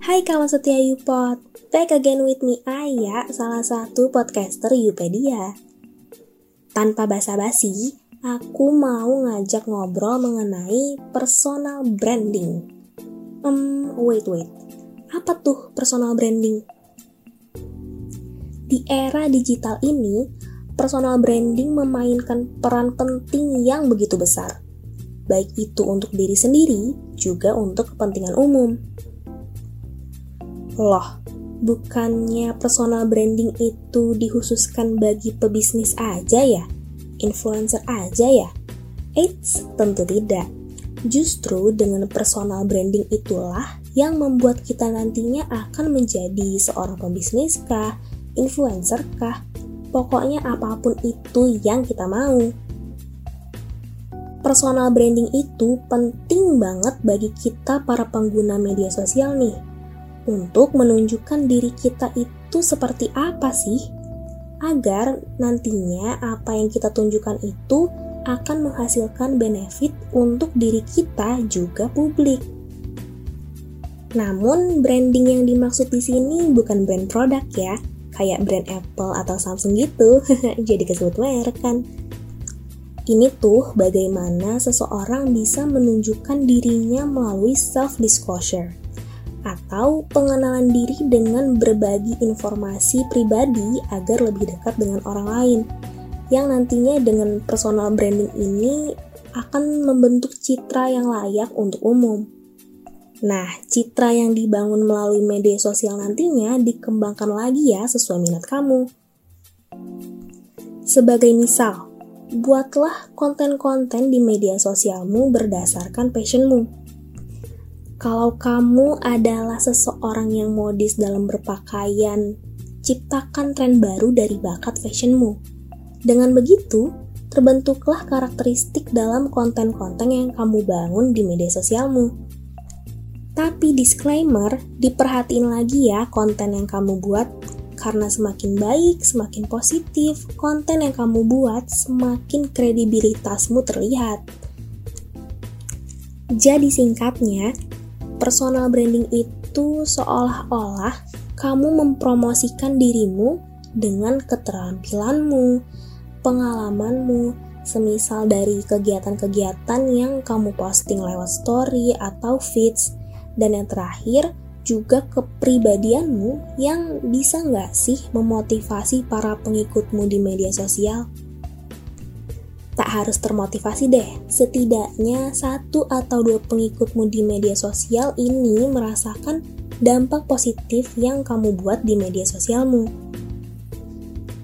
Hai kawan setia Yupot, back again with me Aya, salah satu podcaster Yupedia. Tanpa basa-basi, aku mau ngajak ngobrol mengenai personal branding. Um, wait wait, apa tuh personal branding? Di era digital ini, personal branding memainkan peran penting yang begitu besar baik itu untuk diri sendiri juga untuk kepentingan umum. Loh, bukannya personal branding itu dikhususkan bagi pebisnis aja ya? Influencer aja ya? Eits, tentu tidak. Justru dengan personal branding itulah yang membuat kita nantinya akan menjadi seorang pebisnis kah, influencer kah, pokoknya apa pun itu yang kita mau personal branding itu penting banget bagi kita para pengguna media sosial nih. Untuk menunjukkan diri kita itu seperti apa sih? Agar nantinya apa yang kita tunjukkan itu akan menghasilkan benefit untuk diri kita juga publik. Namun branding yang dimaksud di sini bukan brand produk ya, kayak brand Apple atau Samsung gitu. Jadi kesebut merek kan. Ini tuh bagaimana seseorang bisa menunjukkan dirinya melalui self-disclosure atau pengenalan diri dengan berbagi informasi pribadi agar lebih dekat dengan orang lain yang nantinya dengan personal branding ini akan membentuk citra yang layak untuk umum. Nah, citra yang dibangun melalui media sosial nantinya dikembangkan lagi ya sesuai minat kamu. Sebagai misal, buatlah konten-konten di media sosialmu berdasarkan passionmu. Kalau kamu adalah seseorang yang modis dalam berpakaian, ciptakan tren baru dari bakat fashionmu. Dengan begitu, terbentuklah karakteristik dalam konten-konten yang kamu bangun di media sosialmu. Tapi disclaimer, diperhatiin lagi ya konten yang kamu buat karena semakin baik, semakin positif, konten yang kamu buat semakin kredibilitasmu terlihat. Jadi singkatnya, personal branding itu seolah-olah kamu mempromosikan dirimu dengan keterampilanmu, pengalamanmu, semisal dari kegiatan-kegiatan yang kamu posting lewat story atau feeds, dan yang terakhir, juga kepribadianmu yang bisa nggak sih memotivasi para pengikutmu di media sosial? Harus termotivasi deh, setidaknya satu atau dua pengikutmu di media sosial ini merasakan dampak positif yang kamu buat di media sosialmu.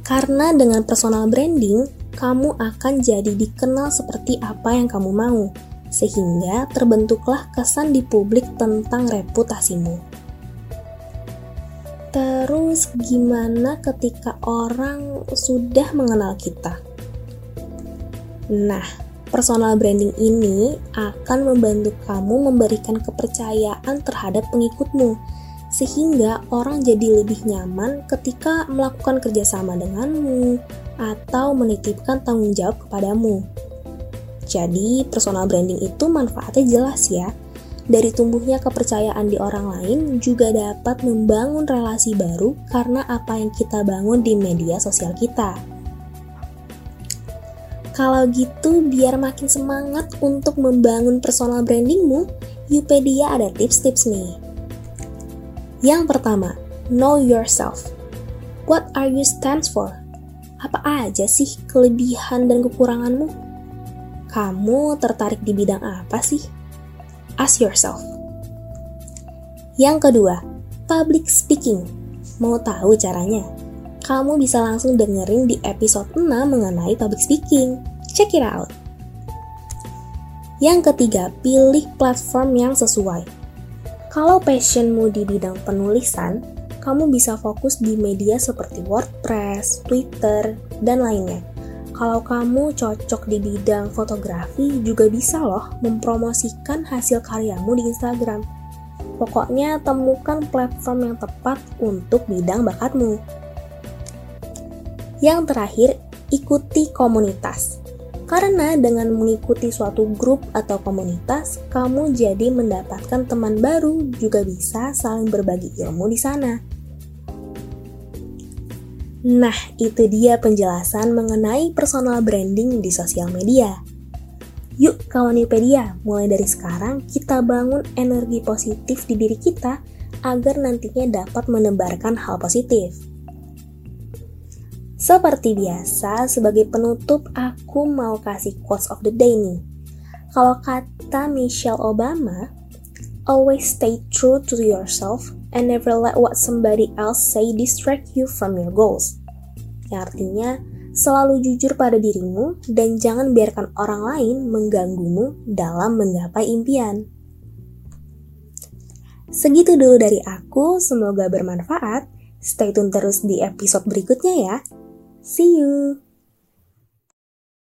Karena dengan personal branding, kamu akan jadi dikenal seperti apa yang kamu mau, sehingga terbentuklah kesan di publik tentang reputasimu. Terus gimana ketika orang sudah mengenal kita? Nah, personal branding ini akan membantu kamu memberikan kepercayaan terhadap pengikutmu, sehingga orang jadi lebih nyaman ketika melakukan kerjasama denganmu atau menitipkan tanggung jawab kepadamu. Jadi, personal branding itu manfaatnya jelas ya, dari tumbuhnya kepercayaan di orang lain juga dapat membangun relasi baru karena apa yang kita bangun di media sosial kita. Kalau gitu, biar makin semangat untuk membangun personal brandingmu, Yupedia ada tips-tips nih. Yang pertama, know yourself. What are you stands for? Apa aja sih kelebihan dan kekuranganmu? Kamu tertarik di bidang apa sih? Ask yourself. Yang kedua, public speaking. Mau tahu caranya? Kamu bisa langsung dengerin di episode 6 mengenai public speaking. Check it out. Yang ketiga, pilih platform yang sesuai. Kalau passionmu di bidang penulisan, kamu bisa fokus di media seperti WordPress, Twitter, dan lainnya kalau kamu cocok di bidang fotografi, juga bisa loh mempromosikan hasil karyamu di Instagram. Pokoknya temukan platform yang tepat untuk bidang bakatmu. Yang terakhir, ikuti komunitas. Karena dengan mengikuti suatu grup atau komunitas, kamu jadi mendapatkan teman baru, juga bisa saling berbagi ilmu di sana. Nah, itu dia penjelasan mengenai personal branding di sosial media. Yuk kawanipedia, mulai dari sekarang kita bangun energi positif di diri kita agar nantinya dapat menebarkan hal positif. Seperti biasa, sebagai penutup aku mau kasih quotes of the day nih. Kalau kata Michelle Obama, always stay true to yourself and never let what somebody else say distract you from your goals. Yang artinya, selalu jujur pada dirimu dan jangan biarkan orang lain mengganggumu dalam menggapai impian. Segitu dulu dari aku, semoga bermanfaat. Stay tune terus di episode berikutnya ya. See you!